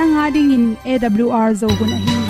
nanga ding in awr zo gun ahin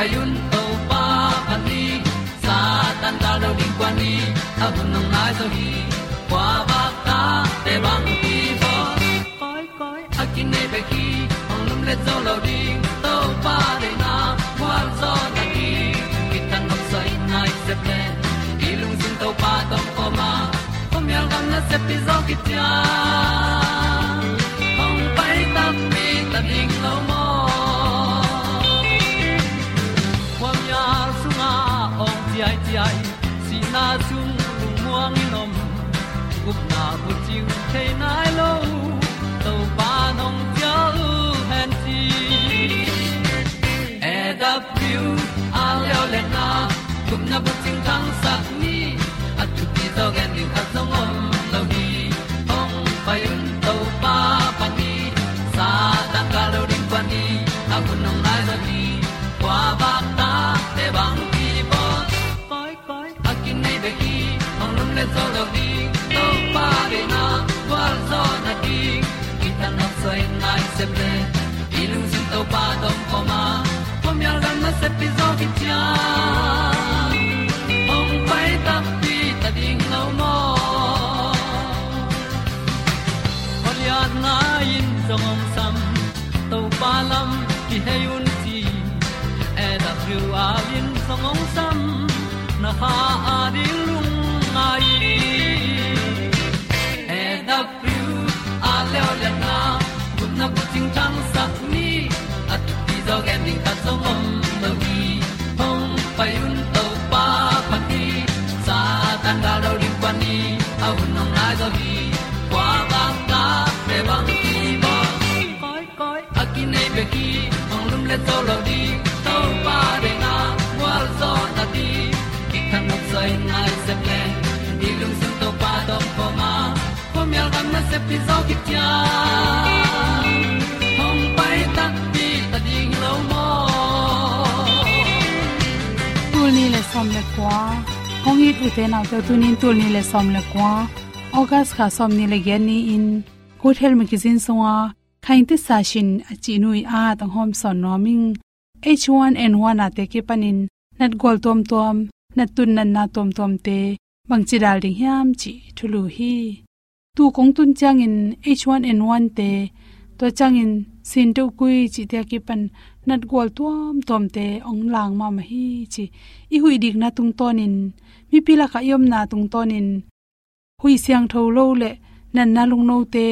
payun to pa pa ni. Sa tan da do ding kwan ni. A bu nong mai so hi kwa ba ta te bang ki bo koi koi a kin nei pe ki ong lum le zo lo ding to pa de na kwa zo na ki ki tan nok sai nai se pe i lung sin to pa tom ko ma. Ko mi al gam na se pi zo ki tia chiu the nai lo to pa nong pia u han ti e da pru a leo le na gup na bu ting sa se ple i lung sin to pa tom poma ma. Pom yal gam na se pi zo ki tia ong pai ta pi ta ding lo mo ol ya na in song om sam to pa lam ki hay un ti e da thru a lin song om sam na ha a di gen ding ta om no gi hong pai un to pa sa tan da do ri pa ni a nong lai do gi kwa ba ta pe bang ti ba koi koi a nei be ki ong lum le zo lo di to pa de na wa zo na ti ki kan nok sai nai se ple ni lung sun to pa do po ma. Po mi al gam na se pi zo ki som le kwa hong it u au te tu nin tul ni le som le kwa august kha som ni le gen ni in good health magazine songa khain te sa shin achi nui a tang hom son no ming. H1n1 ate ke panin. Nat gol tom tom, nat tun nan na tom tom te. Bang chi dal ding hiam chi thulu hi. Tu kong tun chang in h1n1 te. To chang in sin to kui chi te ki pan nat gol tuam tom te, ong lang ma ma hi, chi. I hui dik na tung ton in mi pila kha yom na tung ton in hui siang tho lo le nan na lung no te,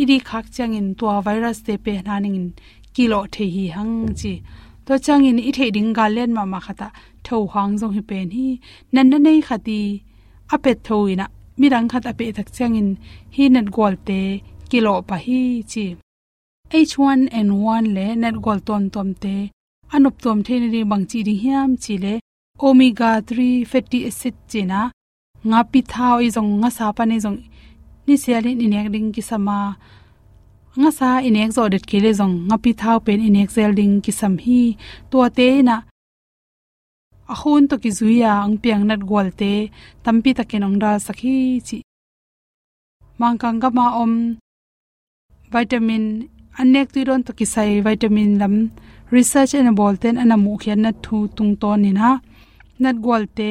i di khak chang in tua virus te pe na ning kilo the hi hang, chi. To chang in i the ding ga len ma ma khata. Tho hang jong hi pen hi. Nan na nei khati apet thoina mirang khat ape thak chang in. Hi nan gol te kilo pa hi, chi. H1N1 le net gol tom tom te, anop tom the ni bang chi ding hiam chi le, omega 3 fatty acid china nga pi thao e i jong nga sa pa ne jong ni siali ni nek ding ki sama nga sa e inek zo det kele jong nga pi thao pen e inek zel ding ki sam hi to te na. A hun to ki zuya ang piang nat gol te tampi takin ong da sakhi chi. Mangkang ga ma om, vitamin anek tu ron to ki sai vitamin lam research and bolten anamu khian na thu tung ton ni na nat gol te,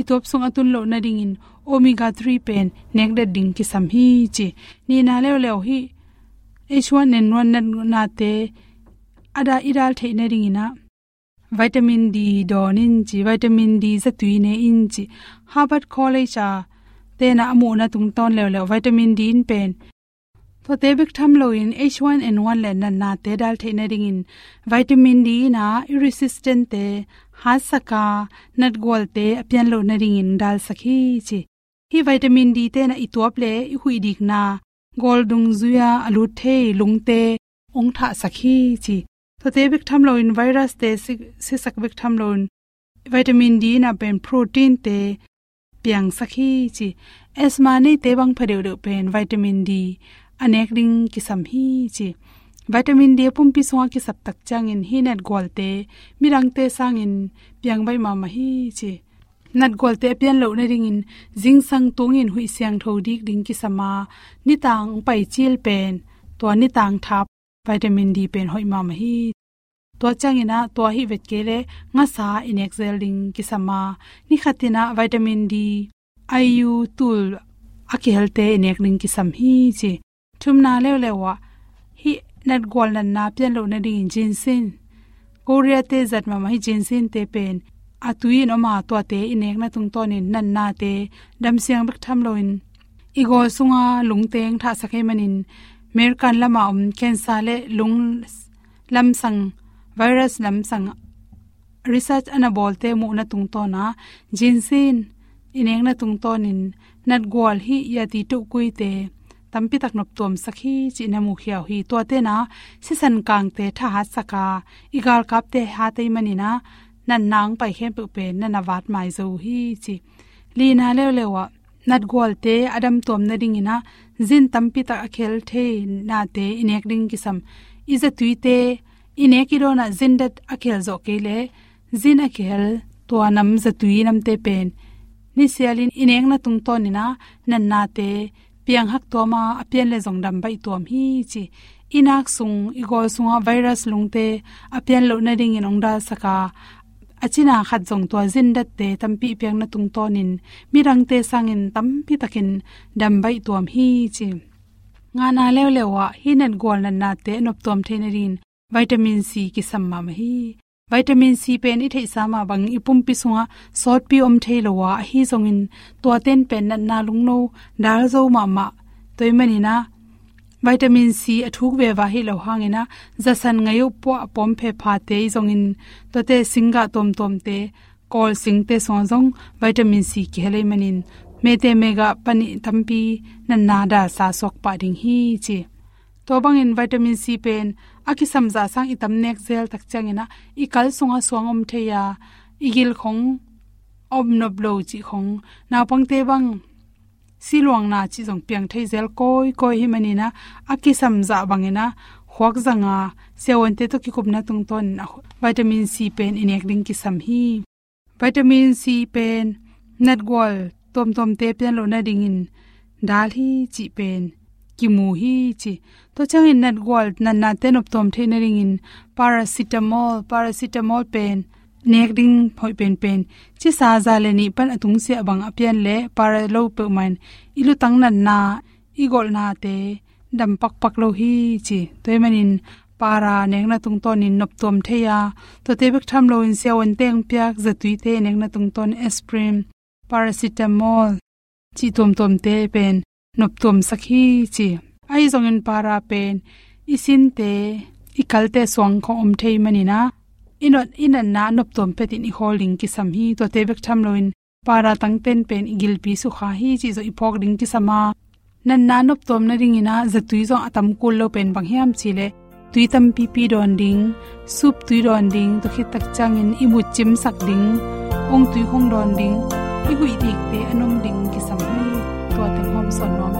itop sung atun lo na ding in omega 3 pen nek da ding ki sam hi chi. Ni na le le hi h1n1 na na te, ada idal the na ring ina vitamin d donin chi, vitamin d za tui ne in chi. Harvard college a, te na amu na tung ton le le vitamin d in pen. To te bik tham lo in h1n1 le na na te dal the na ring in vitamin d na resistant te ha saka nat gol te apyan lo na ring in dal sakhi chi hi vitamin d te na itop le i hui dik na gol dung zuya alu the lung te ong tha sakhi chi to te bik tham lo in virus te si sak bik tham lo in vitamin d na pen protein te piang sakhi chi asma nei te bang phadeu de pen vitamin d अनेक ring ki sam hi chi. Vitamin d pum pi songa ki sap tak chang in hi nat gol te, mirang te sang in piang bai ma ma hi chi. Nat gol te pian lo na ring in jing sang tung in hui siang tho dik ding ki sama ni tang pai chil pen to ni tang thap, vitamin d pen hoi ma ma hi to changina to hi vet kele nga sa in excel ding ki sama ni khatina vitamin d iu tul aki helte in ek ding ki sam hi chi thumna le le wa hi nat gol nan na pian lo na ding jin sin korea te zat ma mai jin sin te pen. Atui no ma to te inek na tung ton in nan na te dam siang bak tham lo in igol sunga lungteng tha sakhe manin. Merkan lama um cancer le lung lam sang, virus lam sang. Research ana bolte mu na tung to na jinsin. Ineng na tung ton in nat gol hi ya tu kui te tampi tak nop tom sakhi, chi na mu khiaw hi to te na, si san kang te tha ha saka, igal kap te ha te mani na, nan nang pai khem pu pe na na wat mai zo hi, chi. Li na le le wa nat gol te adam tom na ding ina, zin tampi ta akhel the na te inek ding kisam. Iza tuite inek iro na zindat akhel zo ke le, zin akhel to nam za tui nam te pen. Ni sialin inek na tung to ni na nan na te piang hak to ma apian le zong dam bai tom hi chi inak sung igol sunga virus lungte apian lo na ring in ongda saka achina khat jong to zin dat te tampi piang na tung tonin mirang te sangin tampi takin dam bai tom hi chi nga na lew lewa hinan gol na na te nop tom thenerin vitamin c ki samma ma hi vitamin c pen i thei sama bang ipum pi sunga sort pi om thei lowa hi zongin to ten pen na na lungno dal zo ma ma. Toimani na. Vitamin c athuk ve wa hi lo hangena zasan ngayo po pom phe pha te zongin to te singa tom tom te, kol sing te so zong, vitamin c ke le manin me te mega pani tampi na na da sa sok pa ding hi chi. To bang in vitamin c pen aki samza sang itam nek zel tak changena i kal sunga suangom theya igil khong om no blow chi khong. Na pang te bang siluang na chi jong piang thei zel koi koi hi mani na. Aki samza bangena khwak zanga sewon te to ki kup na tung ton. Vitamin c pen inek ding ki sam hi. Vitamin c pen nat gol tom tom te pen lo na ding in. Dal hi chi pen ki mu hi chi to chang in nat gol nan na ten op tom the ring in paracetamol paracetamol pen, nek ding phoi pen pen. Chi sa za le ni pan atung se bang apian le para lo pe man. Ilu tang nan na, igol na te, dam pak pak lo hi chi. Toy manin para nek na tung ton in nop tom theya to te bek tham lo in se on teng pyak za tui te nek na tung ton aspirin, paracetamol, chi tom tom te pen nop tuam sakhi chi ai zong in para pen isin te ikalte swang kho om thei manina inot inan na nop tuam pe tin i holding ki sam hi to te bek tham loin para tang ten pen igil pi su kha hi chi zo ipok ding ki sama nan na nop tuam na ring ina za tui zo atam kul lo pen bang hiam chi le tui tam pi pi don ding sup tui don ding to khit tak chang in imu chim sak ding ong tui khong don ding i hui dik te anom ding ki sam hi to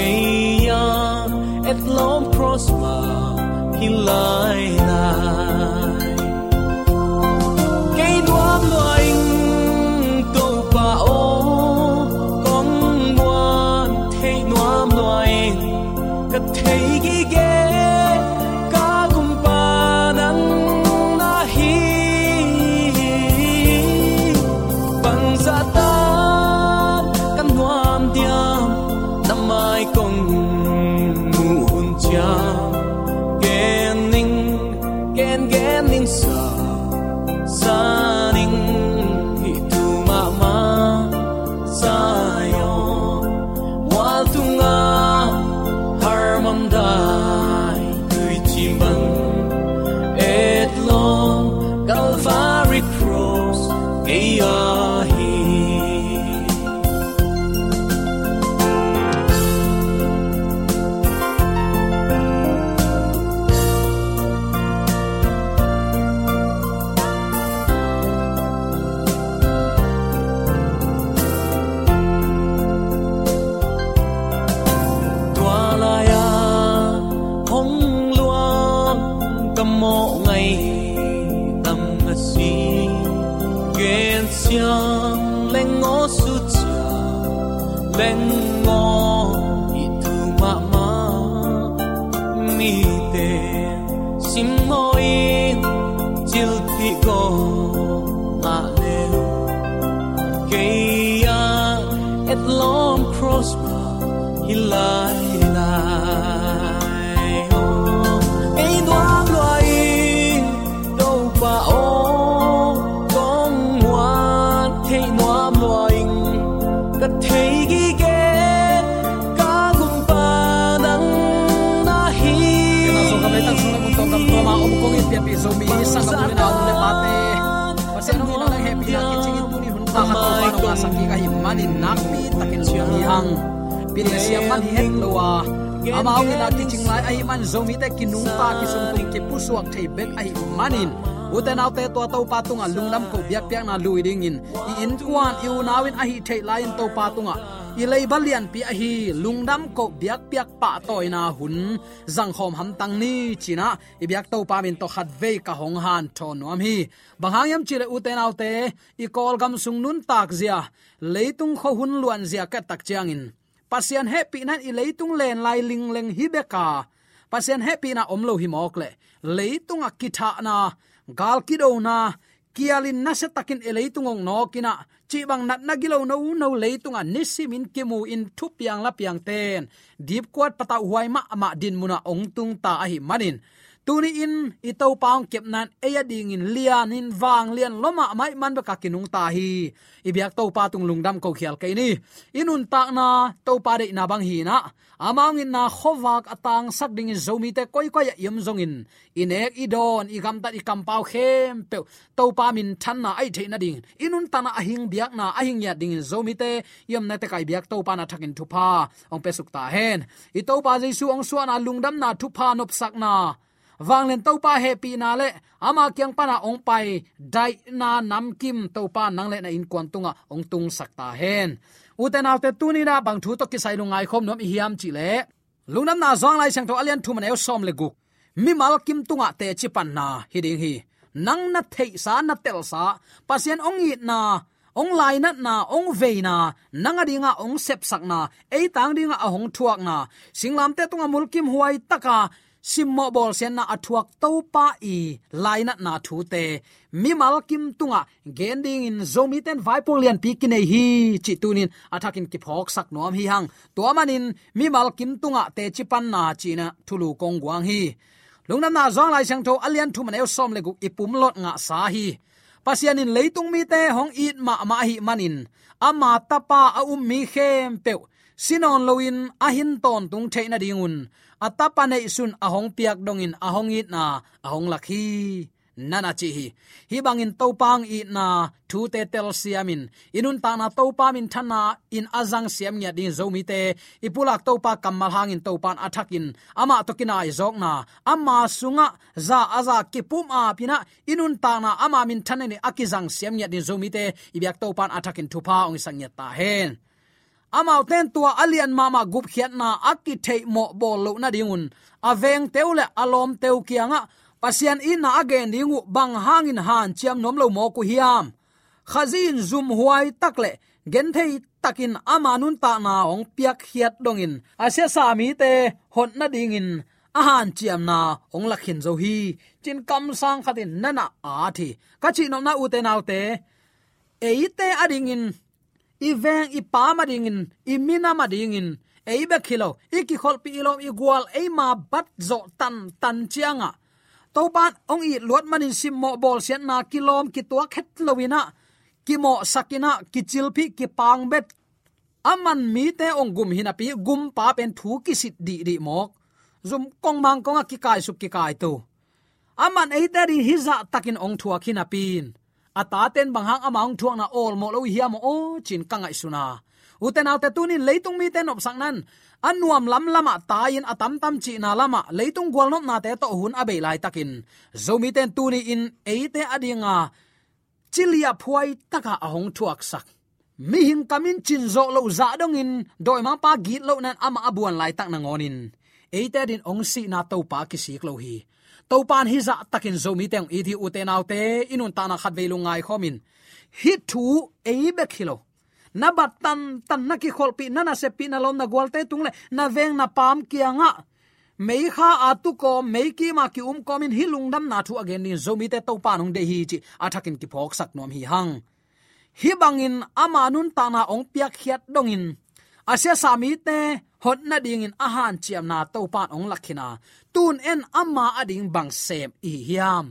kaya et lom prosper hi lai lai cây đoan câu pa ô con ngoan thấy noam loanh cất thấy gi ghé Neon. Hang pin siam man hi het lowa amao ki chinglai ai man zomi te kinung ta ki sum tung ki pusuak thei bek ai manin uten autte to to patunga lungnam ko biak piak na lui ding in i in kwan iu nawin a hi thei lain to patunga i balian pi a hi lungdam ko biak piak pa toina hun. Zang khom ham tang ni china, i biak to pa min to khat ve ka hong han thon nuam hi. Banghang yam chile uten autte i kol gam sung nun tak zia. Leitung kho hun luan zia ka tak chiang in. Pasian happy nan i leitung len lai ling leng hi beka pasian happy na omlo hi mok le. Leitung a kitha na. Gal kido na. Kialin na se takin e ong no kina chi bang nat na gilo no no leitung a nisimin kimu in thu yang lap yang ten. Deep kwat pata huai ma ma din muna ong tung ta a hi manin tuni in ito paung kep nan eya ding in lian in wang lian loma mai man ba ka kinung ta hi. Ibyak to pa tung lungdam ko khial ke ni inun ta na to pa de na bang hi na. Amang in na khowak atang sak ding zomi te koi koi yam zong in. Inek idon igam ta i kam pau khem pe to pa min than na ai the na ding. Inun ta na ahing biak na ahing ya ding zomi te. Yam na te kai biak to pa na thakin thu pa. Ong pe suk ta hen. I to pa jesu ong suana lungdam na thu pa nop sak na wanglen topa happy na le. Ama kyang pana ong pai dai na nam kim topa nang le na in kwan tunga ong tung sakta hen. Uten autte tuni na bang thu to ki sai lungai khom nom hiam chi le. Lungnam na zong lai sang to alian thu man eu som le guk mi mal kim tunga te chi pan na, hi ding hi. Nang na thei sa, na tel sa. Pasien ong i na, ong lai na na, ong ve na. Nang adinga ong sep sak na. Ei tang dinga ahong thuak na. Singlam te tunga mulkim huai taka simmo bol sen na athuak to pa i laina na thu te. Mi mal kim tunga, gending in zomi ten vai polian pi hi, chi tunin athakin ki phok sak nom hi hang. To manin mi mal kim tunga te chi pan na chi na thulu kong guang hi. Lungnam na zong lai sang tho, alian thu maneu som le gu ipum lot nga sa hi. Pasian in leitung mi te, hong it ma ma hi manin. Ama tapa a um mi khem pe sinon loin ahin ton tung theina dingun atapane isun ahong piak dongin ahong it na ahong lakhi. Nana chi hi. Hi bangin topang i na thu te tel siamin. Inun ta na topa min thana in azang siam nya din zomi te. Ipulak topa kamal hangin topan athakin. Ama tokina izok na. Ama sunga za aza kipum a pina inun ta na ama min thanani akizang siam nya din zomi te. Ibyak topan athakin thupa ong sang nya ta hen amau ten tua alian mama gup khiat na akki thei mo bol lo na dingun. Aveng teule alom teu kianga. Pasian in na again dingu bang hangin han chiam nom lo mo ku hiam. Khazin zum huai takle gen thei takin amanun ta na ong piak khiat dongin. Asia sami te hon na dingin. Ahan chiam na ong lakhin zo hi. Chin kam sang khatin nana a thi. Ka chi nom na u te nau te. Eite adingin iveng ipa ma dingin imina mina ma dingin ei khilo iki kholpi ilom i gwal ma bat zo tan tan chianga. To ban ong i lot manin sim mo bol sian na kilom ki tua khet lowina ki mo sakina, ki chilphi ki pang bet. Aman mi te ong gum hina pi, gum pa pen thu ki sit di di mok. Zum kong mang kong ki kai sup ki kai tu. Aman ei ta ri hiza takin ong thua khina pin ata ten bang hang amang thuang na ol mo lo hiam o, chin kangai suna. Uten autte tunin leitung mi ten op sang nan. Anuam lam lama, tayin atam tam chi na lama, leitung gwal nop na te to hun abe lai takin. Zomi ten tuni in eite adinga. Chilia phuai taka ahong thuak sak. Mi hing kamin chin zo lo za dong in, doi ma pa git lo nan ama abuan lai tak na ngonin. Eite din ong si na to pa ki sik lo hi to pan hi za takin zomi teng i thi uten autte inun tana khat ve lu ngai khomin. Hi thu e be khilo na bat tan tan na ki khol pi na na se pi na lom na gwalte tung le na veng na pam kianga mei kha atu ko, mei ki ma ki um ko min hilung dam na thu again ni zomi te to pa de hi chi athakin ki phok sak nom hi hang. Hi bangin ama nun ta ong piak khiat dongin asya sami te hot na ding in ahan chiam na to pan ong lakhina. Tun en amma ading bang sem i hiam.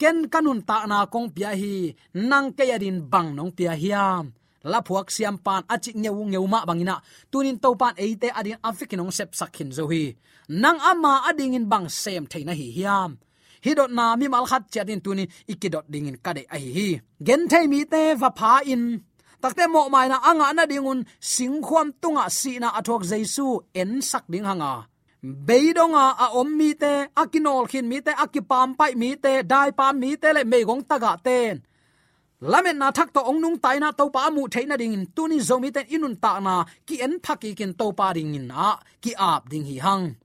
Ken kanun ta na kong pia hi, nang ke yadin bang nong pia hiam. La phuak siam pan achi ngeu ngeu ma bangina tunin to pan eite adin afikinong sep sakhin zo hi. Nang ama ading in bang sem theina hi hiam. Hi dot na mi mal khat chatin tunin ikidot dingin kade ai hi. Gen thei mi te va pha in takte mo mai na anga na dingun singkhom tunga si na athok jaisu en sak ding hanga. Beidonga a om mi te akinol khin mi te akipam pai mi te, dai pam mi te le megong taga ten. Lamen na thak to ongnung taina tai na to pa mu theina ding in, tuni zomi ten inun ta na, ki en phaki kin to pa ding in a, ki ap ding hi hang.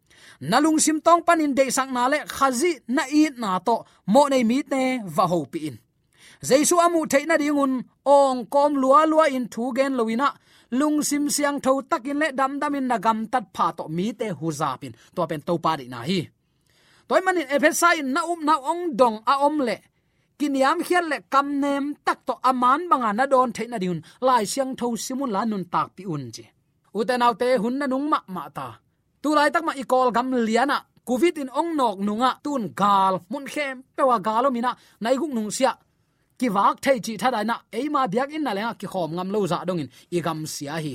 Nalung sim tong panin de sang na le khazi na i na to, mo nei mi te, va ho pi in. Jaisu amu theina dingun ong kom lua lua in thu gen loina lung sim siang tho takin le dam dam in nagam tat pha to mi te hu zapin to pen to pa di na hi toy manin ephesai na um na ong dong a om le kiniam hial le kam nem tak to aman banga na don theina diun lai siang tho simun la nun tak pi un chi uten autte hun na nung ma ma ta tu lai tak ma i kol gam liana covid in ong nok nunga tun gal mun khem pewa galo mina nai guk nung sia ki wak thei chi thada na eima biak in na lenga ki khom ngam lo za dongin i gam sia hi.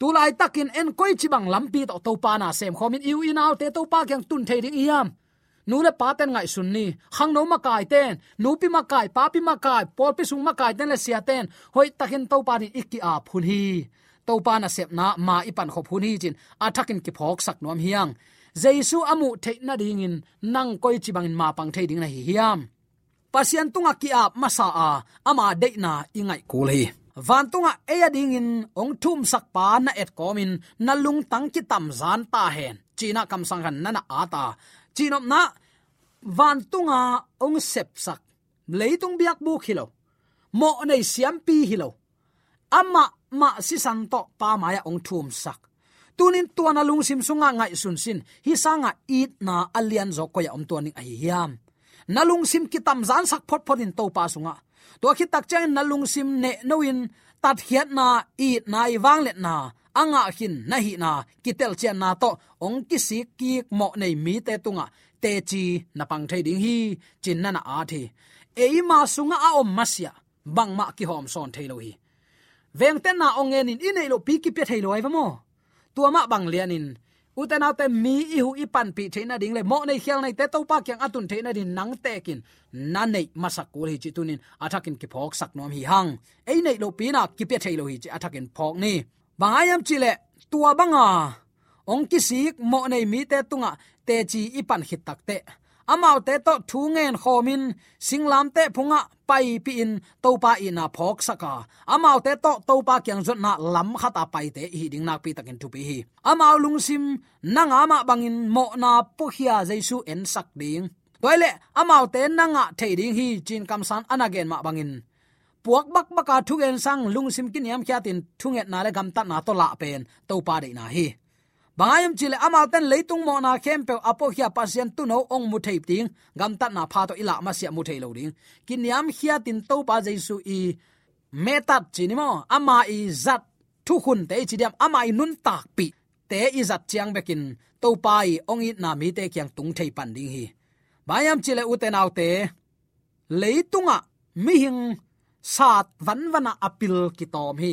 Tu lai takin en koi chi bang lampi to to pa na sem khomin iu out te to pa kyang tun thei ding iam. Nu le pa ten ngai sun ni, hang no ma kai ten, nu pi ma kai, pa pi ma kai pol pi sung ma kai ten le sia ten, hoi takin to pa ni ikki a phun hi. To pa na sep na ma ipan kho phun hi chin athakin ki phok sak nom hiang. Jaisu amu the na ding in, nang koi chi bangin ma pang thei ding na hi hiam pasian tunga ki ap masa a, ama de na ingai kulei. van tunga eya ding in ong thum sak pa na et komin, na lung tang ki tam zan ta hen. China kam sang han na na ata chinom na van tunga ong sep sak. Leitung biak bu khilo. Mo nei siam pi hilo. Ama ma si san to pa maya ong thum sak. Tunin tuana lung sim sunga ngai sun sin, hi sanga it na alian zo ko ya om tuaning ai hiam nalung sim ki tam zan sak phot phot in to pa sunga. To khi tak chang nalung sim ne noin tat hiat na, i nai wang let na, anga hin na hi na kitel chen na to, ong ki si ki mo nei mi te tunga. Te chi na pang thai ding hi, chin na na a thi. E ma sunga a om masya bang ma ki hom son thai lo hi. Veng ten na ong en in inei lo pi ki pe thai lo ai mo. Tua ma bang lian in uten autte mi i hu i pan pi theina ding le. Mo nei khial nei te to pa kyang atun theina din nang te kin. Na nei masak ko hi chi tunin. Athakin ki phok sak nom hi hang. Ei nei lo pi na ki pe thailo hi chi athakin phok ni. Bangayam chile tua banga. Ong ki sik, mo nei mi te tunga, te chi i pan hit tak te amau te to thu ngen khomin, singlam te phunga pai pi in to pa ina phok saka. Amau te to to pa kyang zot na lam khata pai te hi ding nak pi takin tu pi hi. Amau lungsim sim ama bangin mo na pu hia jaisu en sak ding. Toile amau te nanga theiding hi chin kam san anagen ma bangin. Puak bak baka thugen sang lungsim kin yam khatin thunget na le gam ta na to la pen to pa de na hi bayam chile amal ten leitung mo na khem pe apo hia pasien tu no ong mu thei ting. Gam tat na pha to ila ma sia mu thei lo ding. Kin yam hia tin to pa jesu i metat chini mo. Ama i zat thu khun te chi diam. Ama i nun tak pi te i zat chiang bekin. To pa i ong i na mi te kyang tung thei pan ding hi. Bayam chile u te nau te leitunga mi hing sat van vana apil ki tom hi.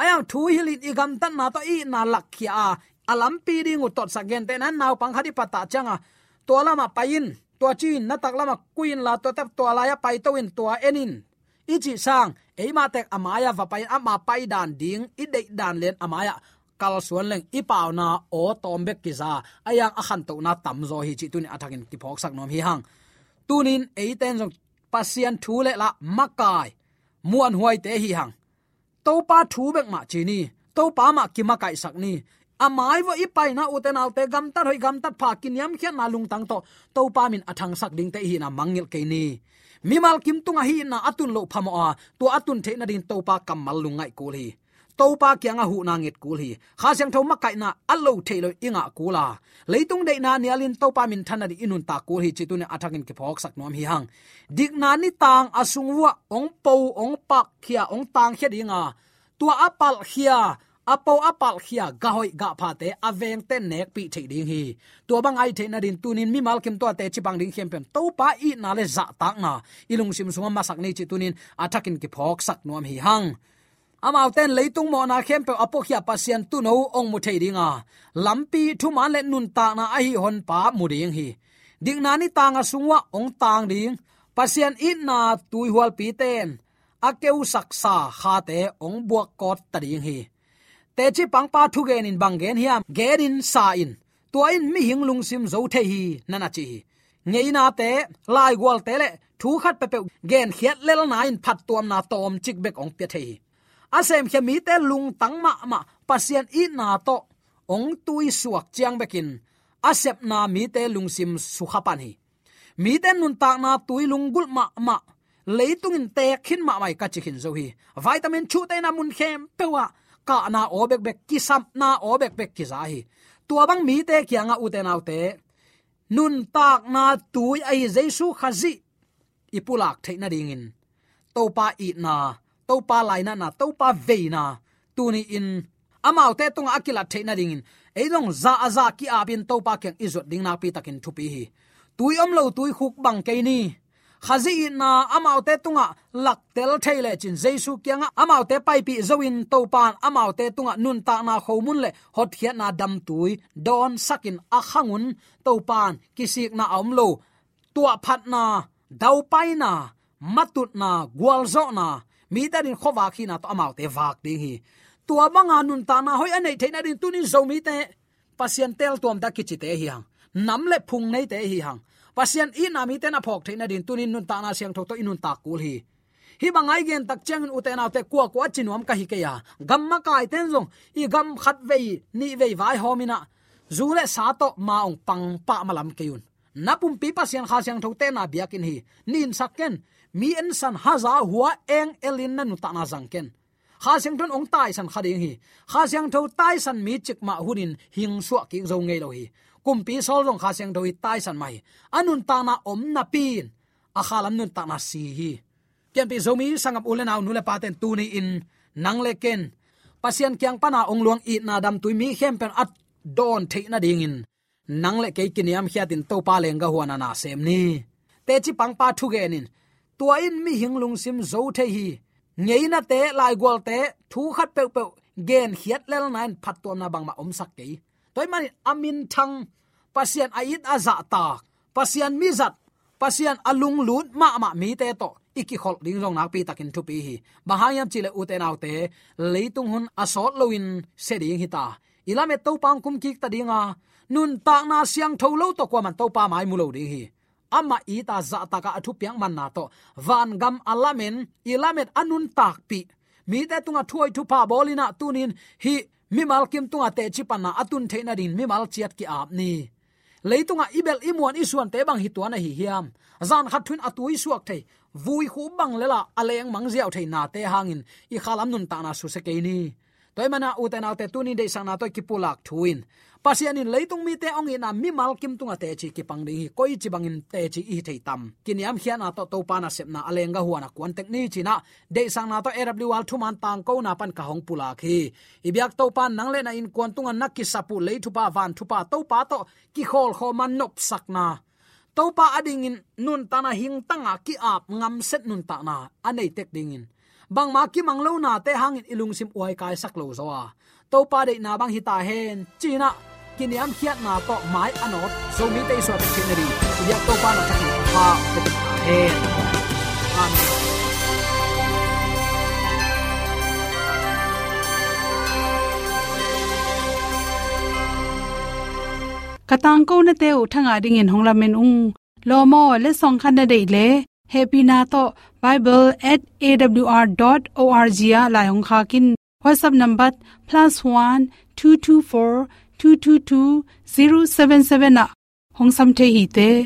Ayang thu hilin igam tan na to i na lakhia alam pi ding u tot sagen te nan naw pang hadi pata changa à? to lama pain to chin na tak lama kuin la to tap to la ya pai to in to enin ichi sang eima tek amaya va pai ama pai dan ding i de dan len amaya kal suan leng i pau na o tombek ki za ayang akhan to na tam zo hi chi tun athakin ki phok sak nom hi hang tunin eiten jong pasian thu le la makai muan huai te hi hang to pa thu bek ma chi ni to pa ma ki makai sak ni amai wo ipai na uten alte gam tar hoi gam tar pha kin yam khian na lung tang to. To pa min athang sak ding te hi na mangil ke ni. Mimal kim tunga hi na atun lo phamo a tu atun the na din to pa kamal lungai kul hi. To pa kyang a hu na ngit kul hi. Kha sang tho ma kai na allo the lo inga kula. Leitung dei na nialin to pa min thana di inun ta kul hi chitu ne athakin ke phok sak nom hi hang. Dik na ni tang asung wa ong po ong pak khia, ong tang khia dinga tua apal khia apo apal khia ga hoi ga pha te aveng te nek pi thei ding hi to bang ai the na din tunin mi mal kim to te chi bang ding khem pem to pa i na le za tak na ilung sim sunga masak ni chi tunin athakin ki phok sak nom hi hang amau ten leitung mo na khem pe apo khia pasien tu no ong mu thei dinga lampi thu man le nun ta na a hi hon pa mu ding hi ding na ni tanga sungwa ong tang ding pasien in na tui hual pi ten akeu saksa kha te ong buak kot tading hi te chi pangpa thu gen in bang gen hiam, gen in sa in. Tua in mi hing lung sim zo the hi, nana chi. Ngei na te, lai gwal te le, thu khat pe pe gen khiat lel na in phat tuam na tom chik bek ong pe the hi. Asem khe mi te lung tang ma ma, pasien i na to, ong tui suak chiang bekin. Asep na mi te lung sim su khapan hi mi te nun tak na tui lung gul ma ma. Leitung in te khin ma mai ka chikin zo hi. Vitamin chu te na mun khem pewa ka na obek bek kisam, na obek bek ki za hi tua bang mi te kyanga u te nau te. Nun tak na tui ai jesu khazi. Ipulak theina dingin topa i na topa laina na topa veina tuni in, amau te tung akila theina dingin eidong za aza ki abin topa keng izot ding na pi takin thupi hi. Tui om lo tui khuk bang ke ni khazi na amau te tunga lak tel thaile chin jesu kyanga amau te pai pi zoin to pan amau te tunga nun ta na khomun le hot hiat na dam tui. Don sakin a khangun to pan kisik na omlo tua phat na, dau pai na, matut na, gwal zo na. Mi ta din khowa khi na to amau te vak ding hi. Tua manga nun ta na hoi anei theina din tunin zo mi te. Pasien tel tuam da kichite hi hang. Nam le phung nei te hi hang pasian i na mi ten phok thein adin tunin nun ta na siang tho to inun ta kul hi. Hi bangai gen tak chang u te na te kwa kwa chinuam ka hi ke ya. Gam ma kai ten zong, i gam khat vei, ni vei vai homina zule sa to ma ong pang pa malam keun napum pi pasian kha siang tho te na biakin hi. Nin sakken mi en san haza huwa eng elin na nu ta na zang ken. Kha siang ton ong tai san khading hi. Kha siang tho tai san mi chik ma hunin hing suwa ki zo ngei lo hi kumpi sol rong kha seng doi tai san mai. Anun ta na om na pin. A khalam nun ta na si hi kem pi zomi sangam ulen au nule paten tu ni in nang le ken pasian kyang pana ong luang i na dam tu mi khem pen at don the na ding in nang le ke kiniam khiatin to pa leng ga huana na sem ni. Te chi pang pa thu gen in tua in mi hing lung sim zo the hi. Ngei na te, lai gol te, thu khat pe pe gen hiat lel nan phat tom na bang ma om sak ke toy man amin thang pasian ait aza ta pasian mizat pasian alung lut ma ma mi te to, iki khol ding rong nak pi takin thu pi hi. Bahayam chile uten autte leitung hun asot loin se ding hi ta. Ilame to pang kum kik ta dinga nun ta na siang tho lo to kwa man to pa mai mu lo ding hi. Ama i ta za ta ka athu piang man na to, van gam alamen ilamet anun tak pi. Mi te tunga thuai thu pa bolina tunin hi mi mal kim tunga te chi panna atun theina din, mi mal chiat ki ap ni. Leitunga ibel imuan isuan te bang hituana hi hiam. Zan khat thun atui suak thei, vui khu bang lela aleng mang ziaw thei na te hangin. I khalam nun ta na su se ke ni. Toy mana uten autte tuni de sang na toy ki pulak thuin pasian in leitung mi te ong ina mi mal kim tunga te chi ki pang ding hi, koi chi bangin te chi i thei tam. Kiniam hian na to to pa na sep na alenga huana kwan tek ni chi na. De sang na to erabli wal thu man tang ko na pan ka hong pula khi. Ibyak to pan nang le na in kwan tunga nak ki sapu le thu pa van thu pa to pa to ki khol kho man nop sak na. To pa ading in nun ta na hing tanga ki ap ngam set nun ta na, anei tek ding in. Bang ma ki manglo na te hangin ilung sim uai kai sak lo zo a. To pa de na bang hita hen china kiniam khiat na to mai anot zo mi te so te kineri ya to pa na ta ha te hen amen katang ko na te u thanga ding in hongla men ung. Lo mo le song khan na dei le happy na to bible@awr.org ya la hong kha kin. Whatsapp number +1224 2222 077 na hong sam the hi te